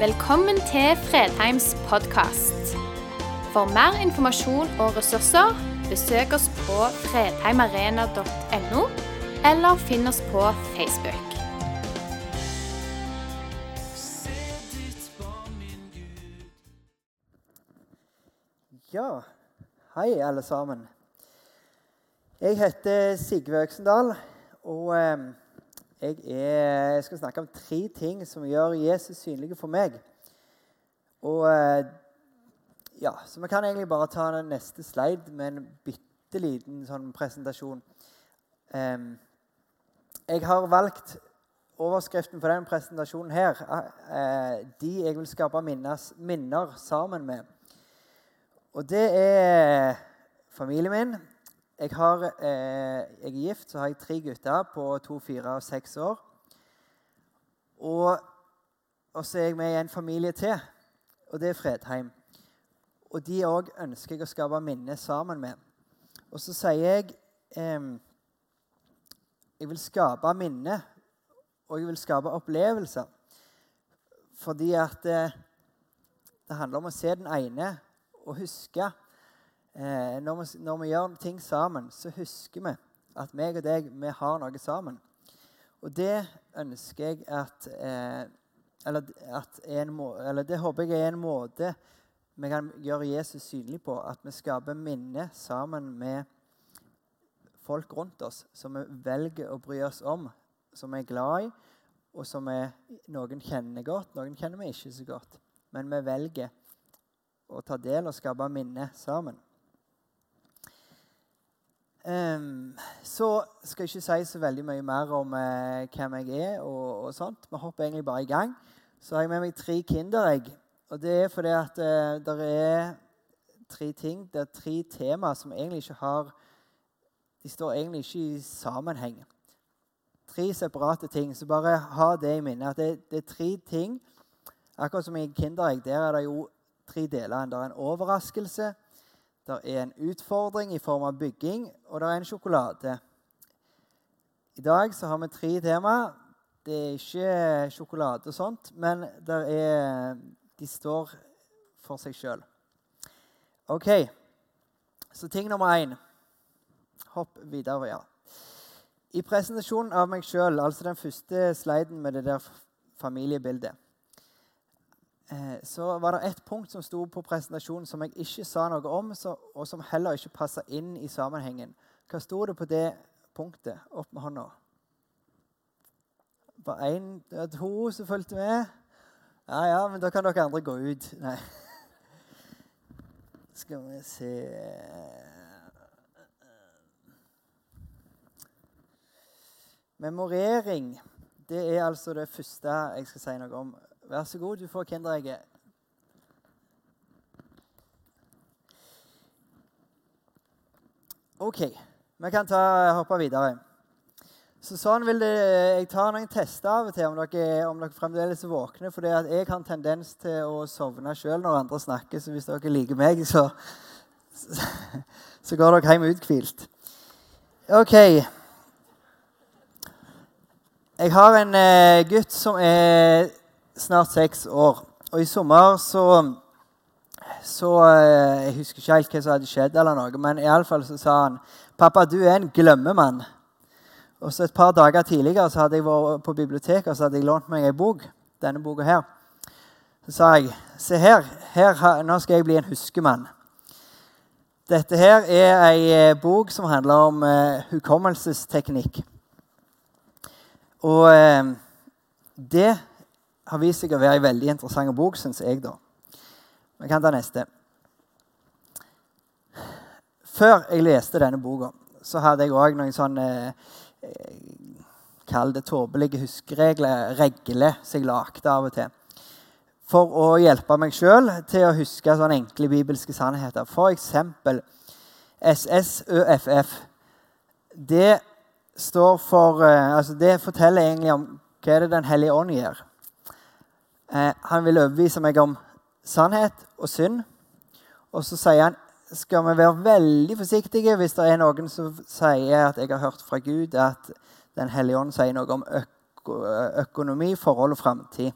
Velkommen til Fredheims podkast. For mer informasjon og ressurser, besøk oss på fredheimarena.no, eller finn oss på Facebook. Ja, hei alle sammen. Jeg heter Sigve Øksendal, og eh, jeg, er, jeg skal snakke om tre ting som gjør Jesus synlig for meg. Og eh, ja, Så vi kan egentlig bare ta den neste slide med en bitte liten sånn presentasjon. Um, jeg har valgt overskriften for den presentasjonen her. Uh, de jeg vil skape minnes, minner sammen med. Og det er familien min. Jeg, har, eh, jeg, er gift, så har jeg tre gutter på to, fire og seks år. Og, og så er jeg med i en familie til, og det er Fredheim. Og de òg ønsker jeg å skape minne sammen med. Og så sier jeg eh, Jeg vil skape minne, og jeg vil skape opplevelser. Fordi at eh, det handler om å se den ene og huske når, vi, når, vi, gjør ting sammen, så husker vi at meg og deg, vi har noe sammen. Og det ønsker jeg at, eh, eller, at må, eller det håper jeg er en måte vi kan gjøre Jesus synlig på. At vi skaper minner sammen med folk rundt oss som vi velger å bry oss om, som vi er glad i, og som vi, noen kjenner godt, noen kjenner vi ikke så godt. Men vi velger å ta del og skape minne sammen. Um, så skal jeg ikke si så veldig mye mer om uh, hvem jeg er. og, og sånt. Vi hopper egentlig bare i gang. Så har jeg med meg tre Kinderegg. Og det er fordi at uh, det er tre ting, det er tre tema som egentlig ikke har De står egentlig ikke i sammenheng. Tre separate ting. Så bare ha det i minnet. at det, det er tre ting. Akkurat som i Kinderegg. Der er det jo tre deler. Det er en overraskelse, det er en utfordring i form av bygging, og det er en sjokolade. I dag så har vi tre tema. Det er ikke sjokolade og sånt, men er, de står for seg sjøl. OK. Så ting nummer én Hopp videre. ja. I presentasjonen av meg sjøl, altså den første sliden med det der familiebildet så var det ett punkt som sto på presentasjonen som jeg ikke sa noe om, og som heller ikke passa inn i sammenhengen. Hva sto det på det punktet? Opp med hånda. Var én, to som fulgte med? Ja, ja, men da kan dere andre gå ut. Nei. Skal vi se Memorering det er altså det første jeg skal si noe om. Vær så god, du får Kinderegget. OK. Vi kan ta, hoppe videre. Så sånn vil det, Jeg tar noen tester av og til om dere, om dere fremdeles er våkne. For jeg har tendens til å sovne sjøl når andre snakker, så hvis dere liker meg, så, så går dere hjem uthvilt. OK. Jeg har en eh, gutt som er snart seks år. Og i sommer så så eh, Jeg husker ikke helt hva som hadde skjedd, eller noe, men i alle fall så sa han pappa, du er en glemmemann. Og så Et par dager tidligere så hadde jeg vært på biblioteket og så hadde jeg lånt meg ei bok. denne boka her. Så sa jeg se her, her, nå skal jeg bli en huskemann. Dette her er ei eh, bok som handler om uh, hukommelsesteknikk. Og uh, det har vist seg å være en veldig interessant bok, syns jeg. da. Vi kan ta neste. Før jeg leste denne boka, så hadde jeg òg noen sånne eh, Kall det tåpelige huskeregler, regler, som jeg lagde av og til. For å hjelpe meg sjøl til å huske sånne enkle bibelske sannheter. F.eks. SSØFF. Det står for eh, altså Det forteller egentlig om hva er det Den hellige ånd gjør. Eh, han vil overbevise meg om sannhet og synd. Og så sier han skal vi være veldig forsiktige hvis det er noen som sier at jeg har hørt fra Gud at Den hellige ånd sier noe om øko økonomi, forhold og framtid.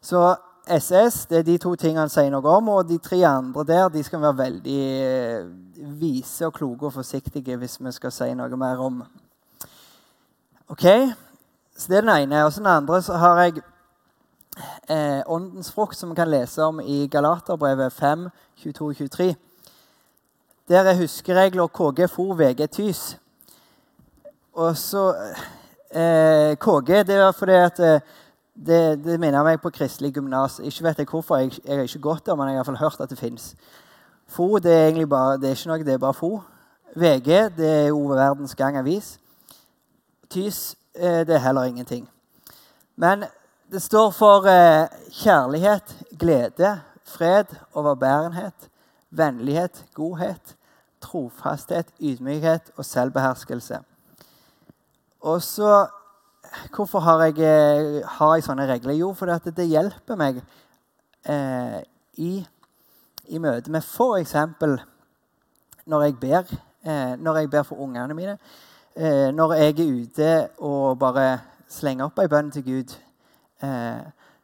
Så SS det er de to tingene han sier noe om. Og de tre andre der de skal være veldig eh, vise og kloke og forsiktige hvis vi skal si noe mer om. Ok, Så det er den ene. Og så den andre så har jeg eh, åndens frukt, som vi kan lese om i Galaterbrevet 5, 22-23. Der er huskeregler KG for VG Tys. Og så eh, KG det var fordi at eh, det, det, minner meg på kristelig gymnas. Ikke vet jeg hvorfor, jeg, jeg har ikke gått der, men jeg har iallfall hørt at det fins. FO det er egentlig bare, det er ikke noe, det er bare FO. VG det er jo Verdens Gang Avis. TYS eh, det er heller ingenting. Men det står for eh, kjærlighet, glede, fred, overbærenhet, vennlighet, godhet, trofasthet, ydmykhet og selvbeherskelse. Og så Hvorfor har jeg, eh, har jeg, sånne regler? Jo, fordi det hjelper meg eh, i, i møte med f.eks. når jeg ber. Eh, når jeg ber for ungene mine. Eh, når jeg er ute og bare slenger opp ei bønn til Gud. Eh,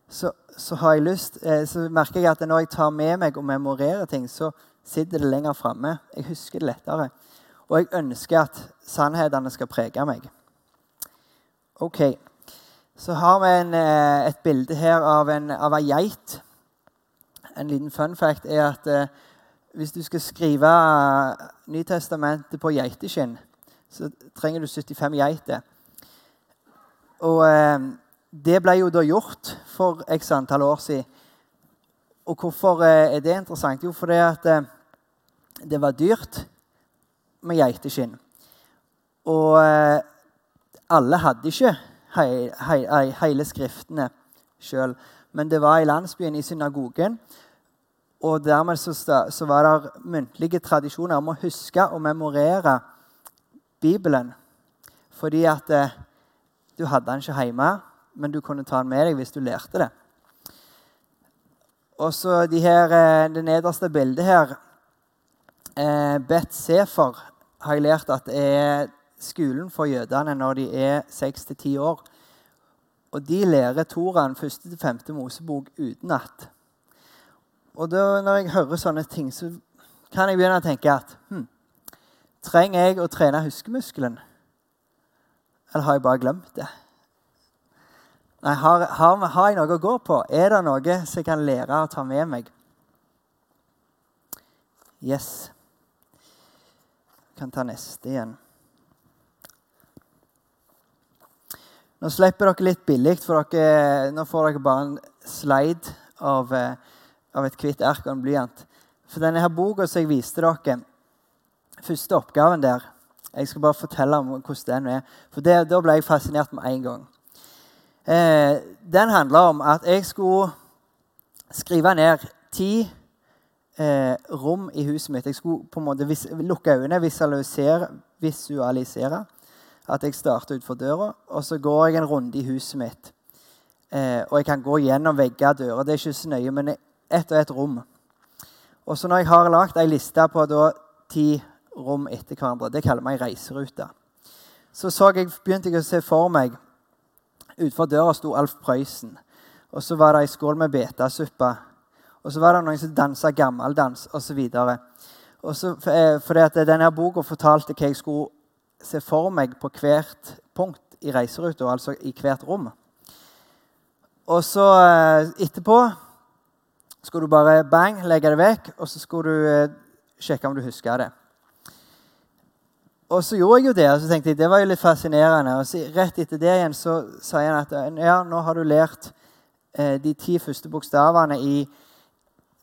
så, så, har jeg lyst, eh, så merker jeg at når jeg tar med meg og memorerer ting, så sitter det lenger framme. Jeg husker det lettere. Og jeg ønsker at sannhetene skal prege meg. Ok, Så har vi en, eh, et bilde her av, en, av ei geit. En liten fun fact er at hvis du skal skrive Nytestamentet på geiteskinn, så trenger du 75 geiter. Og det ble jo da gjort for x antall år siden. Og hvorfor eh, er det interessant? Jo, fordi at eh, det var dyrt med geiteskinn. Og eh, alle hadde ikke he, he, hele Skriftene sjøl. Men det var i landsbyen, i synagogen. Og dermed så, var det muntlige tradisjoner om å huske og memorere Bibelen. Fordi at du hadde den ikke hjemme, men du kunne ta den med deg hvis du lærte det. Og så de eh, det nederste bildet her eh, Bet Sefer har jeg lært at er skolen for jødene når de er 6-10 år. Og de lærer Toraen 1.-5. Mosebok utenat. Og da, når jeg hører sånne ting, så kan jeg begynne å tenke at hm, Trenger jeg å trene huskemuskelen? Eller har jeg bare glemt det? Nei, har, har, har, jeg noe å gå på? Er det noe som jeg kan lære å ta med meg? Yes. Kan ta neste igjen. Nå slipper dere litt billig, for dere, nå får dere bare en slide av, eh, av et hvitt ark og en blyant. For denne her boka som jeg viste dere, første oppgaven der Jeg skal bare fortelle om hvordan den er. For det, Da ble jeg fascinert med en gang. Eh, den handla om at jeg skulle skrive ned ti eh, rom i huset mitt. Jeg skulle på en måte vis, lukke øynene, visualisere, visualisere at jeg starter utfor døra, og så går jeg en runde i huset mitt. Eh, og jeg kan gå gjennom vegger og dører. Det er ikke så nøye, men ett og ett rom. Og så når jeg har lagd ei liste på da, ti rom etter hverandre, det kaller vi ei reiserute, så, så jeg, begynte jeg å se for meg Utenfor døra sto Alf Prøysen. Og så var det ei skål med betasuppe. Og så var det noen som dansa gammeldans osv. Fordi fordi denne boka fortalte hva jeg skulle se for meg på hvert punkt i reiseruta, altså i hvert rom. Og så eh, etterpå skulle du bare bang, legge det vekk, og så skulle du eh, sjekke om du husker det. Og så gjorde jeg jo det, og så tenkte jeg, det var jo litt fascinerende. Og så, rett etter det igjen så sier han at ja, nå har du lært eh, de ti første bokstavene i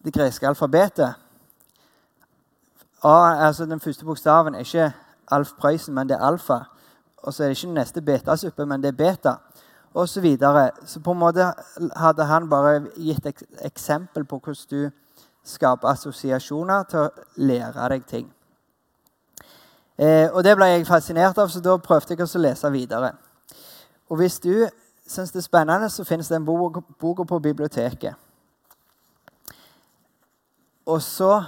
det greske alfabetet. A, altså Den første bokstaven er ikke Alf Prøysen, men det er alfa. Og så er det ikke den neste betasuppe, men det er beta. Og så videre. Så på en måte hadde han bare gitt eksempel på hvordan du skaper assosiasjoner til å lære deg ting. Eh, og Det ble jeg fascinert av, så da prøvde jeg å lese videre. Og Hvis du syns det er spennende, så finnes den boka på biblioteket. Og så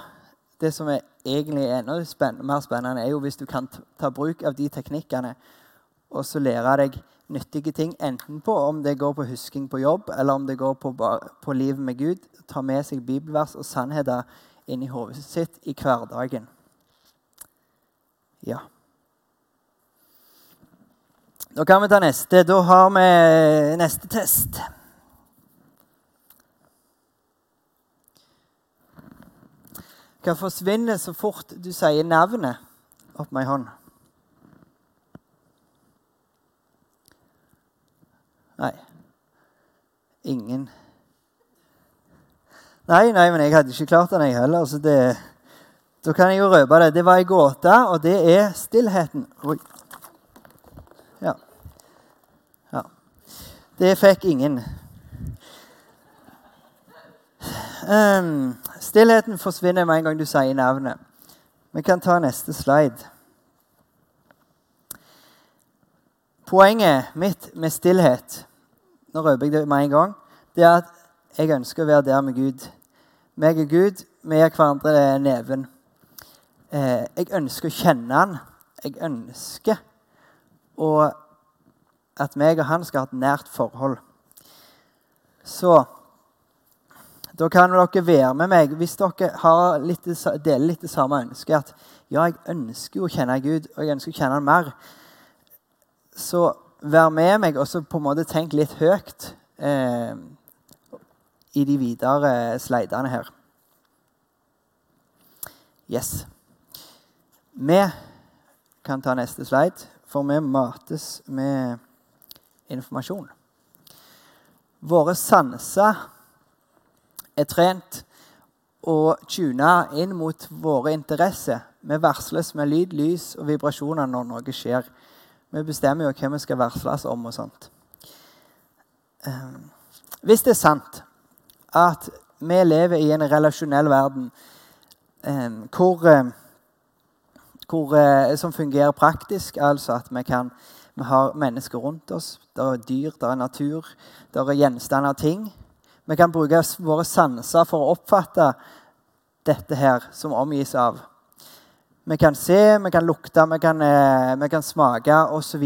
Det som er egentlig enda spennende, mer spennende, er jo hvis du kan ta bruk av de teknikkene og så lære deg nyttige ting, enten på om det går på husking på jobb, eller om det går på, på livet med Gud. Ta med seg bibelvers og sannheter inn i hodet sitt i hverdagen. Ja. Da kan vi ta neste. Da har vi neste test. Hva forsvinner så fort du sier navnet? Opp med ei hånd. Nei. Ingen. Nei, nei, men jeg hadde ikke klart den, jeg heller. Så det, da kan jeg jo røpe det. Det var ei gåte, og det er stillheten. Oi. Ja. ja. Det fikk ingen. Um, stillheten forsvinner med en gang du sier navnet. Vi kan ta neste slide. Poenget mitt med stillhet nå røper jeg det med en gang, det er at jeg ønsker å være der med Gud. Meg og Gud, vi gir hverandre neven. Eh, jeg ønsker å kjenne Han. Jeg ønsker og at meg og han skal ha et nært forhold. Så da kan dere være med meg hvis dere litt, deler litt det samme ønsket. At ja, jeg ønsker å kjenne Gud, og jeg ønsker å kjenne Han mer. Så vær med meg og så på en måte tenk litt høyt eh, i de videre slidene her. Yes. Vi kan ta neste slide, for vi mates med informasjon. Våre sanser er trent og tuna inn mot våre interesser. Vi varsles med lyd, lys og vibrasjoner når noe skjer. Vi bestemmer jo hva vi skal varsles om og sånt. Ehm, hvis det er sant at vi lever i en relasjonell verden ehm, hvor, eh, hvor, eh, som fungerer praktisk, altså at vi, kan, vi har mennesker rundt oss, det er dyr, det er natur, det er gjenstander og ting. Vi kan bruke våre sanser for å oppfatte dette her som omgis av. Vi kan se, vi kan lukte, vi kan, eh, vi kan smake osv.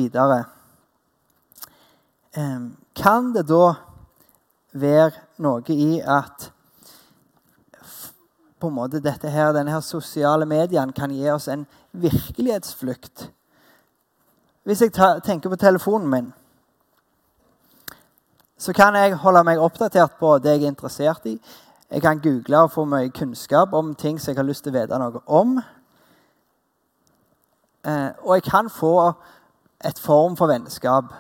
Kan det da være noe i at på en måte dette her, denne her sosiale medien kan gi oss en virkelighetsflukt? Hvis jeg tenker på telefonen min, så kan jeg holde meg oppdatert på det jeg er interessert i. Jeg kan google og få mye kunnskap om ting som jeg har lyst til å vite noe om. Eh, og jeg kan få et form for vennskap.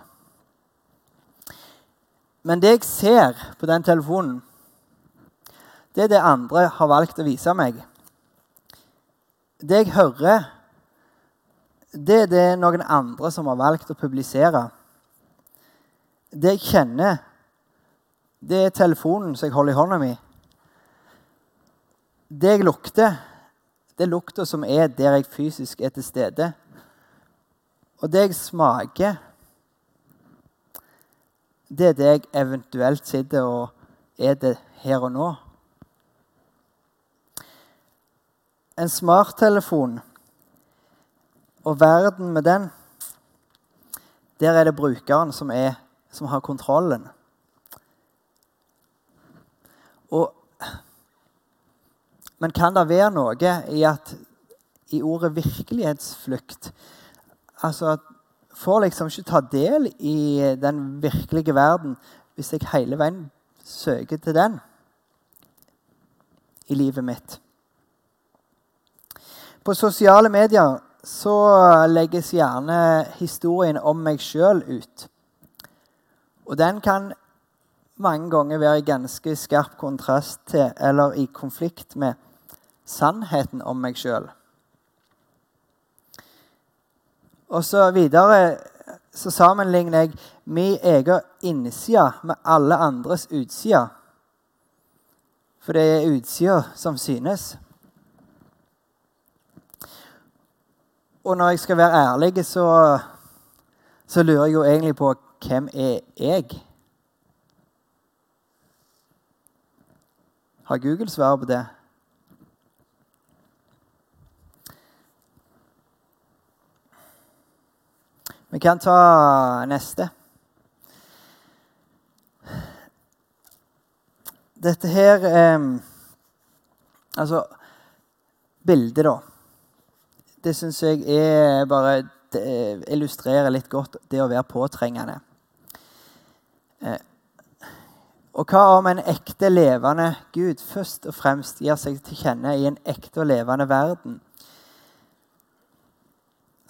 Men det jeg ser på den telefonen, det er det andre har valgt å vise meg. Det jeg hører, det er det noen andre som har valgt å publisere. Det jeg kjenner, det er telefonen som jeg holder i hånda mi. Det jeg lukter, det er lukta som er der jeg fysisk er til stede. Og det jeg smaker, det er det jeg eventuelt sitter og er det her og nå. En smarttelefon og verden med den, der er det brukeren som, er, som har kontrollen. Og men kan det være noe i at i ordet virkelighetsflukt Altså Får liksom ikke ta del i den virkelige verden hvis jeg hele veien søker til den i livet mitt. På sosiale medier så legges gjerne historien om meg sjøl ut. Og den kan mange ganger være i ganske skarp kontrast til eller i konflikt med sannheten om meg sjøl. Og så videre så sammenligner jeg min egen innside med alle andres utside. For det er utsida som synes. Og når jeg skal være ærlig, så, så lurer jeg jo egentlig på hvem er jeg? Har Google svar på det? Vi kan ta neste. Dette her eh, Altså Bildet, da. Det syns jeg er bare det illustrerer litt godt det å være påtrengende. Eh, og hva om en ekte, levende Gud først og fremst gir seg til kjenne i en ekte og levende verden?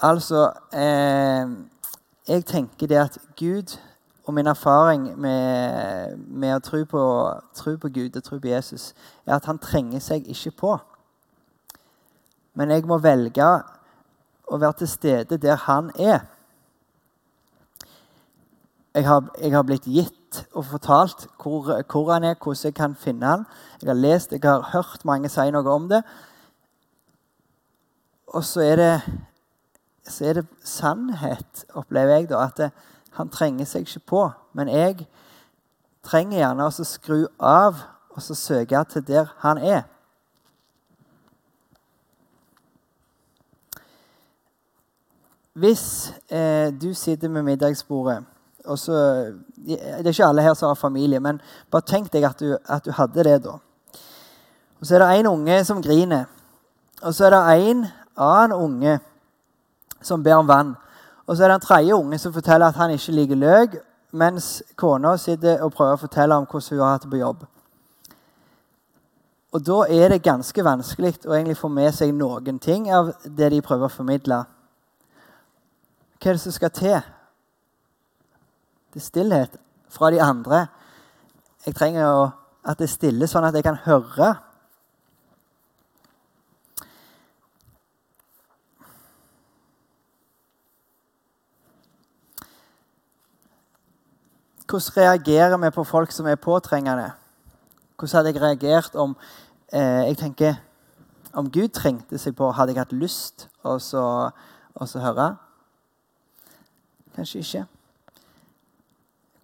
Altså eh, Jeg tenker det at Gud og min erfaring med, med å tro på, tro på, Gud og tro på Jesus, er at han trenger seg ikke på. Men jeg må velge å være til stede der han er. Jeg har, jeg har blitt gitt og fortalt hvor, hvor, han er, hvordan jeg kan finne han. Jeg har lest, jeg har hørt mange si noe om det. Og så er det, så er det sannhet, opplever jeg, da, at det, han trenger seg ikke på. Men jeg trenger gjerne å skru av og så søke til der han er. Hvis eh, du sitter med middagsbordet og så, Det er ikke alle her som har familie, men bare tenk deg at du, at du hadde det da. Og Så er det en unge som griner. Og så er det en annen unge som ber om vann. Og så er det en tredje unge som forteller at han ikke liker løk, mens kona sitter og prøver å fortelle om hvordan hun har hatt det på jobb. Og da er det ganske vanskelig å egentlig få med seg noen ting av det de prøver å formidle. Hva er det som skal til? Det er stillhet fra de andre. Jeg trenger at det er stille, sånn at jeg kan høre. Hvordan reagerer vi på folk som er påtrengende? Hvordan hadde jeg reagert om eh, jeg tenker, om Gud trengte seg på? Hadde jeg hatt lyst å høre? Kanskje ikke.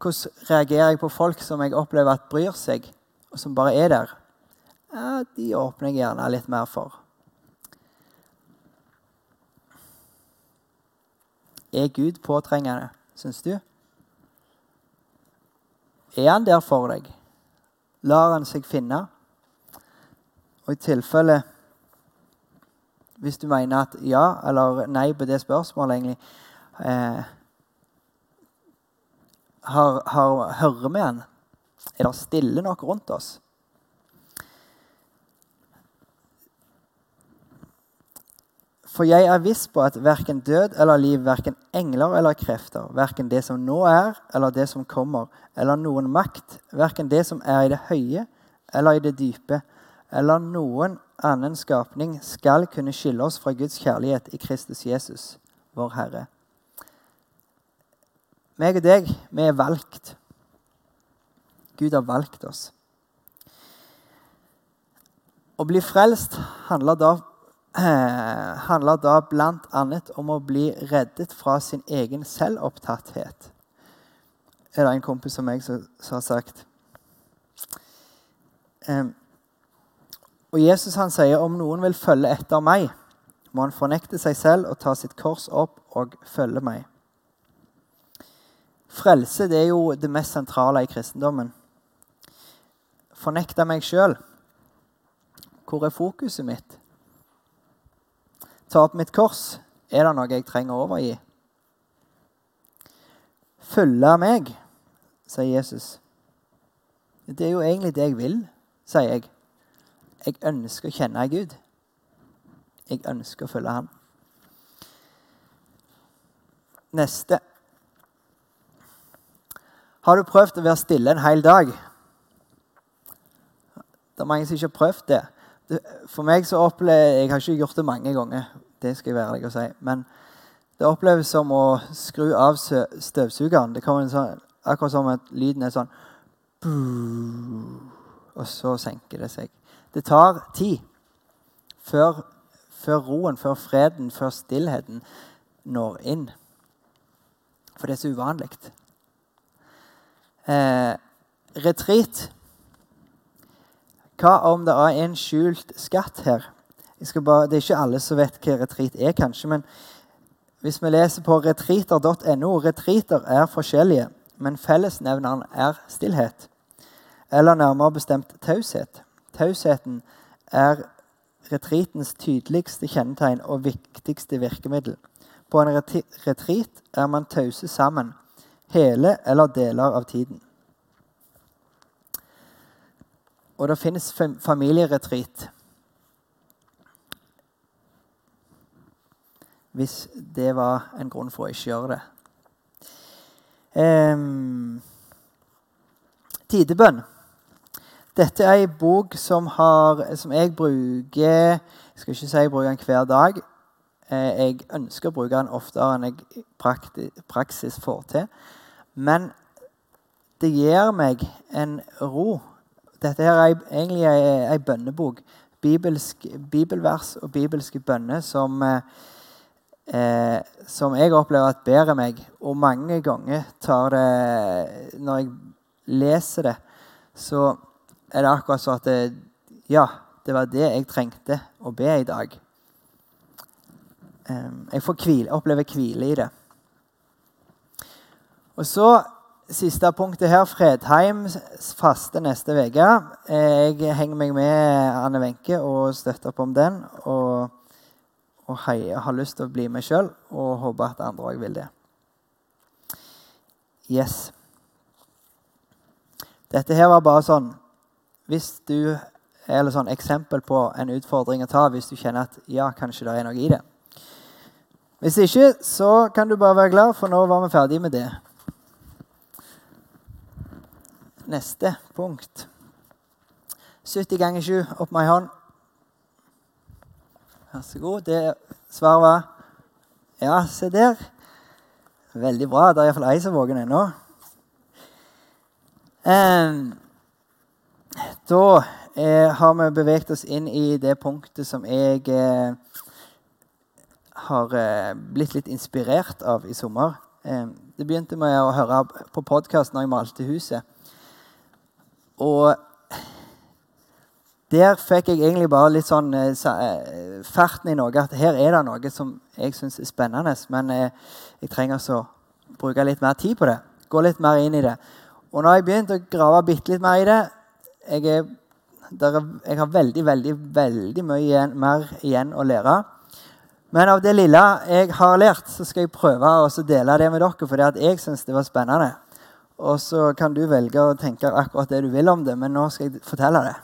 Hvordan reagerer jeg på folk som jeg opplever at bryr seg, og som bare er der? Ja, de åpner jeg gjerne litt mer for. Er Gud påtrengende, syns du? Er han der for deg? Lar han seg finne? Og i tilfelle Hvis du mener at ja eller nei på det spørsmålet, egentlig eh, har, har, hører vi han? Er det stille nok rundt oss? For jeg er viss på at verken død eller liv, verken engler eller krefter, verken det som nå er eller det som kommer, eller noen makt, verken det som er i det høye eller i det dype, eller noen annen skapning, skal kunne skille oss fra Guds kjærlighet i Kristus Jesus, vår Herre meg og deg, vi er valgt. Gud har valgt oss. Å bli frelst handler da, eh, handler da bl.a. om å bli reddet fra sin egen selvopptatthet. Er det en kompis av meg som, som har sagt. Eh, og Jesus han sier om noen vil følge etter meg, må han fornekte seg selv og ta sitt kors opp og følge meg. Frelse det er jo det mest sentrale i kristendommen. Fornekte meg sjøl. Hvor er fokuset mitt? Ta opp mitt kors. Er det noe jeg trenger å overgi? Følge meg, sier Jesus. Det er jo egentlig det jeg vil, sier jeg. Jeg ønsker å kjenne Gud. Jeg ønsker å følge Han. Neste. Har du prøvd å være stille en hel dag? Det er mange som ikke har prøvd det. For meg så opplever Jeg har ikke gjort det mange ganger, det skal jeg være ærlig å si. Men det oppleves som å skru av støvsugeren. Det kommer sånn, akkurat som at lyden er sånn Og så senker det seg. Det tar tid før, før roen, før freden, før stillheten når inn. For det er så uvanlig eh, retreat. Hva om det er en skjult skatt her? Bare, det er ikke alle som vet hva retreat er, kanskje. Men hvis vi leser på retriter.no Retriter er forskjellige, men fellesnevneren er stillhet. Eller nærmere bestemt taushet. Tausheten er retritens tydeligste kjennetegn og viktigste virkemiddel. På en retrit er man tause sammen, hele eller deler av tiden. Og det finnes familieretreat. Hvis det var en grunn for å ikke gjøre det. Um, tidebønn. Dette er ei bok som, har, som, jeg bruker Jeg skal ikke si jeg bruker den hver dag. Eh, jeg ønsker å bruke den oftere enn jeg i praksis får til. Men det gir meg en ro. Dette her er egentlig ei, bønnebok. Bibelsk, bibelvers og bibelske bønner som, eh, som jeg opplever at bærer meg. Og mange ganger tar det Når jeg leser det, så er det akkurat sånn at det, Ja, det var det jeg trengte å be i dag. Jeg får hvile, opplever hvile i det. Og så siste punktet her. Fredheim faste neste uke. Jeg henger meg med Anne Wenche og støtter opp om den. Og, og heier, har lyst til å bli med sjøl og håper at andre òg vil det. Yes. Dette her var bare sånn hvis du eller sånn eksempel på en utfordring å ta hvis du kjenner at ja, kanskje det er noe i det. Hvis ikke, så kan du bare være glad, for nå var vi ferdig med det. Neste punkt. 70 ganger 7. Opp med ei hånd. Vær så god. Det svaret var Ja, se der. Veldig bra. Det er iallfall ei som våger ennå. Um, da eh, har vi beveget oss inn i det punktet som jeg eh, har eh, blitt litt inspirert av i sommer. Eh, det begynte med å høre på podkast når jeg malte huset. Og der fikk jeg egentlig bare litt sånn eh, eh, ferten i noe. At her er det noe som jeg syns er spennende, men jeg trenger å bruke litt mer tid på det. Gå litt mer inn i det. Og når jeg begynte å grave bitte litt mer i det, jeg, er, er, jeg har veldig, veldig, veldig mye igjen, mer igjen å lære. Men av det lille jeg har lært, så skal jeg prøve å dele det med dere, for jeg syns det var spennende. Og så kan du velge å tenke akkurat det du vil om det, men nå skal jeg fortelle det.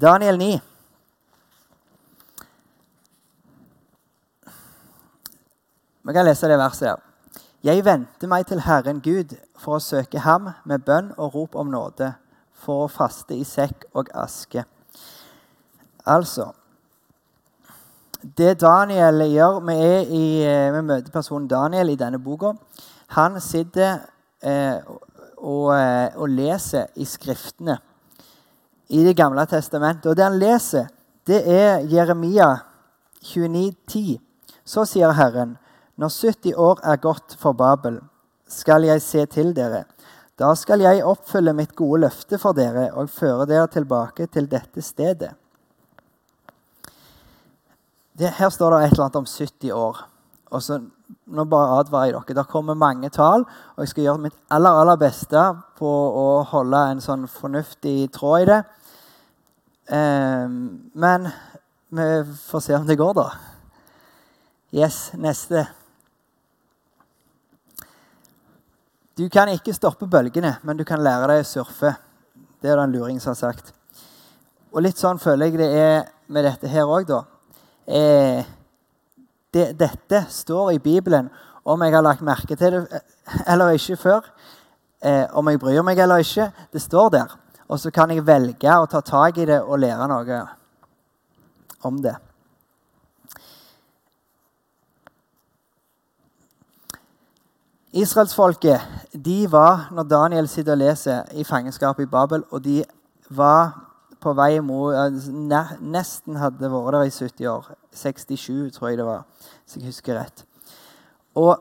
Daniel 9. Vi kan lese det verset her. Jeg venter meg til Herren Gud for å søke ham med bønn og rop om nåde, for å faste i sekk og aske. Altså Det Daniel gjør Vi er i, eh, vi møter personen Daniel i denne boka. Han sitter eh, og, eh, og, leser i Skriftene i Det gamle testamentet. Og det han leser, det er Jeremia 29,10. Så sier Herren når 70 år er gått for Babel, skal jeg se til dere. Da skal jeg oppfylle mitt gode løfte for dere og føre dere tilbake til dette stedet. Det, her står det et eller annet om 70 år. Og så, nå bare advarer jeg dere. Det kommer mange tall, og jeg skal gjøre mitt aller, aller beste på å holde en sånn fornuftig tråd i det. Eh, men vi får se om det går, da. Yes, neste. Du kan ikke stoppe bølgene, men du kan lære deg å surfe. Det er det en luring som har sagt. Og litt sånn føler jeg det er med dette her òg, da. Eh, det, dette står i Bibelen om jeg har lagt merke til det eh, eller ikke før. Eh, om jeg bryr meg eller ikke. Det står der. Og så kan jeg velge å ta tak i det og lære noe om det. Israelsfolket de var, når Daniel sitter og leser, i fangenskapet i Babel. Og de var på vei mot Nesten hadde vært der i 70 år. 67, tror jeg det var, hvis jeg husker rett. Og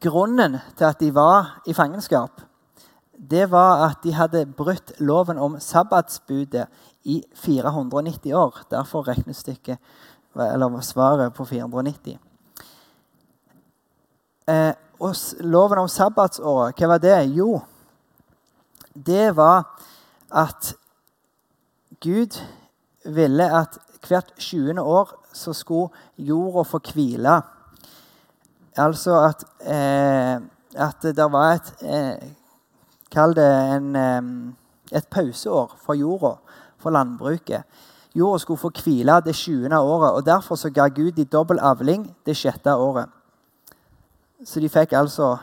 grunnen til at de var i fangenskap, det var at de hadde brutt loven om sabbatsbudet i 490 år. Derfor regnestykket eller svaret på 490. Eh, og loven om sabbatsåret, hva var det? Jo, det var at Gud ville at hvert 20. år så skulle jorda få hvile. Altså at, eh, at det var et eh, Kall det en, eh, et pauseår for jorda, for landbruket. Jorda skulle få hvile det 20. året, og derfor så ga Gud de dobbel avling det sjette året. Så de fikk altså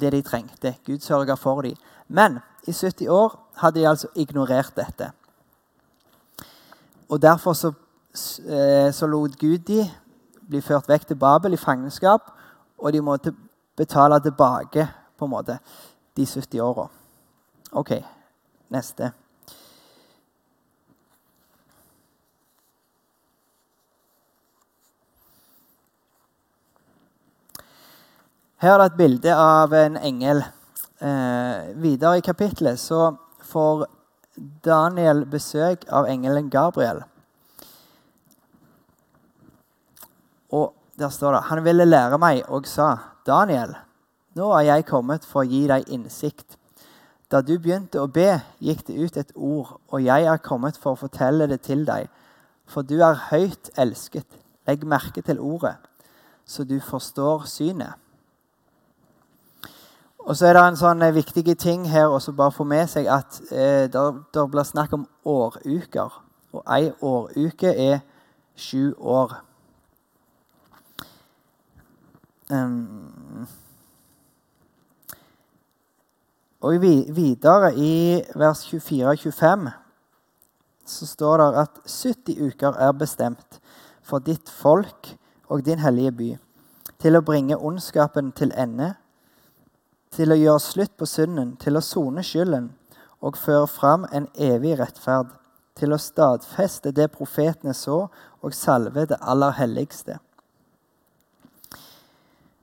det de trengte. Gud sørga for dem. Men i 70 år hadde de altså ignorert dette. Og derfor så, eh, så lot Gud de bli ført vekk til Babel i fangenskap, og de måtte betale tilbake på en måte de 70 åra. OK, neste. Her er det et bilde av en engel. Eh, videre i kapittelet så får Daniel besøk av engelen Gabriel. Og der står det Han ville lære meg og sa, 'Daniel, nå er jeg kommet for å gi deg innsikt.' Da du begynte å be, gikk det ut et ord, og jeg er kommet for å fortelle det til deg. For du er høyt elsket. Legg merke til ordet, så du forstår synet. Og så er det en sånn eh, viktig ting her også bare få med seg at eh, det blir snakk om åruker. Og ei åruke er sju år. Um, og videre i vers 24-25 så står det at 70 uker er bestemt for ditt folk og din hellige by, til å bringe ondskapen til ende til å gjøre slutt på synden, til å sone skylden og føre fram en evig rettferd, til å stadfeste det profetene så, og salve det aller helligste.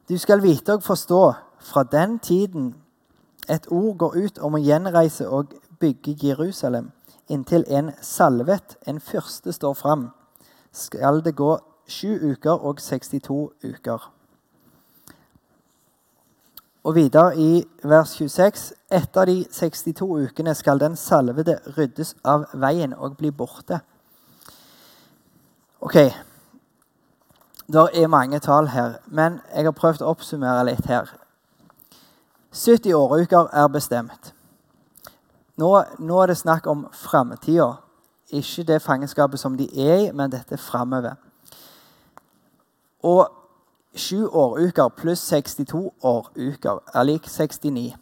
Du skal vite og forstå fra den tiden et ord går ut om å gjenreise og bygge Jerusalem, inntil en salvet, en fyrste, står fram, skal det gå sju uker og 62 uker. Og videre i vers 26.: Etter de 62 ukene skal den salvede ryddes av veien og bli borte. Ok, det er mange tall her, men jeg har prøvd å oppsummere litt her. 70 åruker er bestemt. Nå, nå er det snakk om framtida. Ikke det fangenskapet som de er i, men dette framover. Og Sju åruker pluss 62 åruker er lik 69.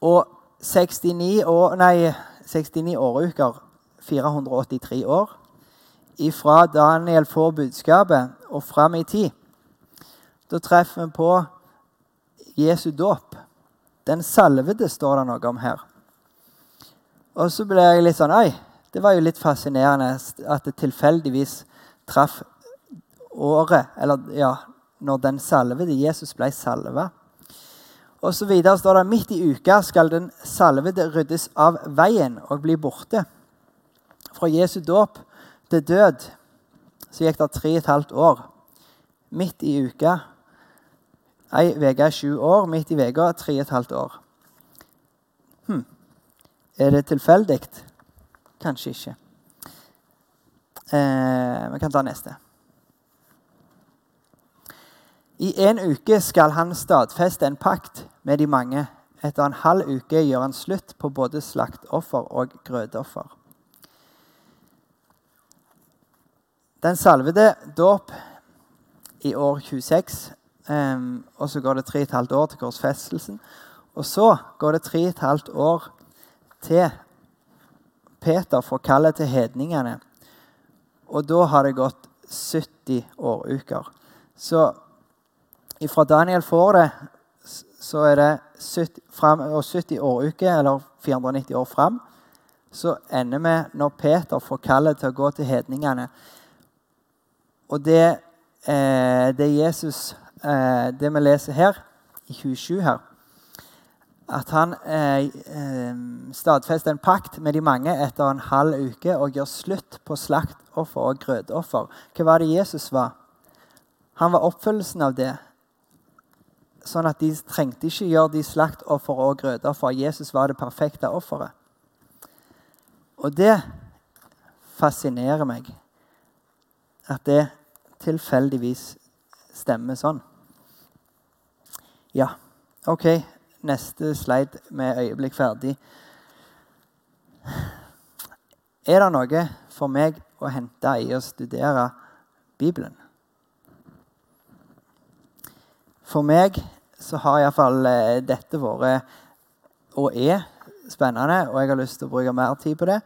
Og 69, år, nei, 69 åruker 483 år. Ifra Daniel får budskapet og fram i tid. Da treffer vi på Jesu dåp. Den salvede står det noe om her. Og så ble jeg litt sånn Oi, det var jo litt fascinerende at det tilfeldigvis traff året, eller ja, når den salvede Jesus ble salva. Og så videre står det midt i uka skal den salvede ryddes av veien og bli borte. Fra Jesu dåp til død så gikk det tre og et halvt år. Midt i uka Ei uke er sju år, midt i uka tre og et halvt år. Hm. Er det tilfeldig? Kanskje ikke. Eh, vi kan ta neste. I en uke skal han stadfeste en pakt med de mange. Etter en halv uke gjør han slutt på både slaktoffer og grødoffer. Den salvede dåp i år 26, um, og så går det tre og et halvt år til korsfestelsen. Og så går det tre og et halvt år til Peter får kallet til hedningene. Og da har det gått 70 åruker. Så fra Daniel får det, så er det 70, frem, 70 åruke, eller 490 år fram. Så ender vi når Peter får kallet til å gå til hedningene. Og det, eh, det Jesus eh, Det vi leser her, i 27 her, at han eh, eh, stadfester en pakt med de mange etter en halv uke og gjør slutt på slaktoffer og grøtoffer. Hva var det Jesus var? Han var oppfyllelsen av det. Sånn at de trengte ikke gjøre de slaktoffer og grøtoffer. Jesus var det perfekte offeret. Og det fascinerer meg at det tilfeldigvis stemmer sånn. Ja, OK. Neste slide med øyeblikk ferdig. Er det noe for meg å hente i å studere Bibelen? For meg så har iallfall eh, dette vært og er spennende, og jeg har lyst til å bruke mer tid på det.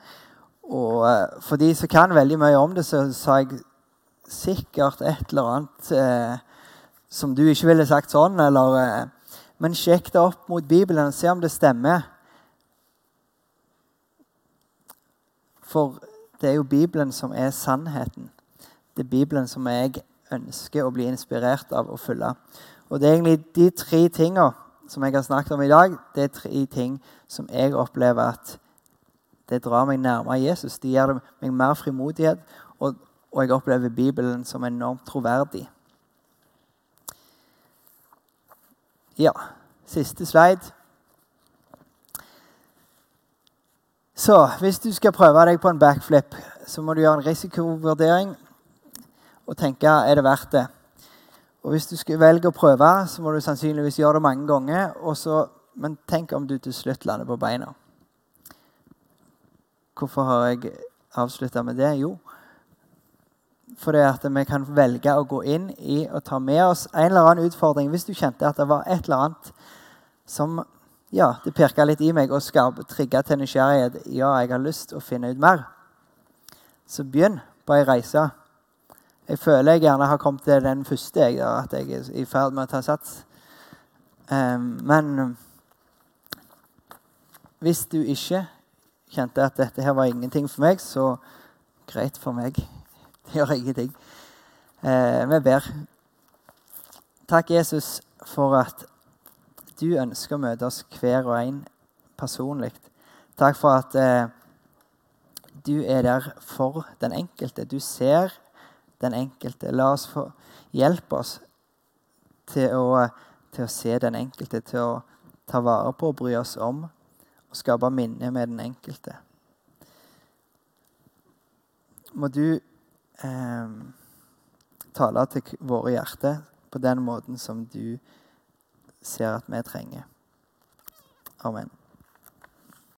Og eh, for de som kan veldig mye om det, så sa jeg sikkert et eller annet eh, som du ikke ville sagt sånn, eller eh, Men sjekk det opp mot Bibelen og se om det stemmer. For det er jo Bibelen som er sannheten. Det er Bibelen som jeg ønsker å bli inspirert av å følge. Og det er egentlig de tre tinga som jeg har snakket om i dag, det er tre ting som jeg opplever at det drar meg nærmere Jesus. Det gir meg mer frimodighet, og, og jeg opplever Bibelen som enormt troverdig. Ja, siste slide. Så hvis du skal prøve deg på en backflip, så må du gjøre en risikovurdering og tenke er det verdt det. Og Hvis du skal velge å prøve, så må du sannsynligvis gjøre det mange ganger. Så, men tenk om du til slutt lander på beina. Hvorfor har jeg avslutta med det? Jo, fordi at vi kan velge å gå inn i og ta med oss en eller annen utfordring. Hvis du kjente at det var et eller annet som ja, det pirka litt i meg og skal trigge til nysgjerrighet. Ja, jeg har lyst til å finne ut mer. Så begynn på ei reise. Jeg føler jeg gjerne har kommet til den første, jeg, da, at jeg er i ferd med å ta sats. Um, men hvis du ikke kjente at dette her var ingenting for meg, så greit for meg. Det gjør ingenting. Uh, vi ber. Takk, Jesus, for at du ønsker å møte oss hver og en personlig. Takk for at uh, du er der for den enkelte. Du ser den enkelte. La oss få hjelpe oss til å, til å se den enkelte, til å ta vare på og bry oss om og skape minne med den enkelte. Må du eh, tale til våre hjerter på den måten som du ser at vi trenger. Amen.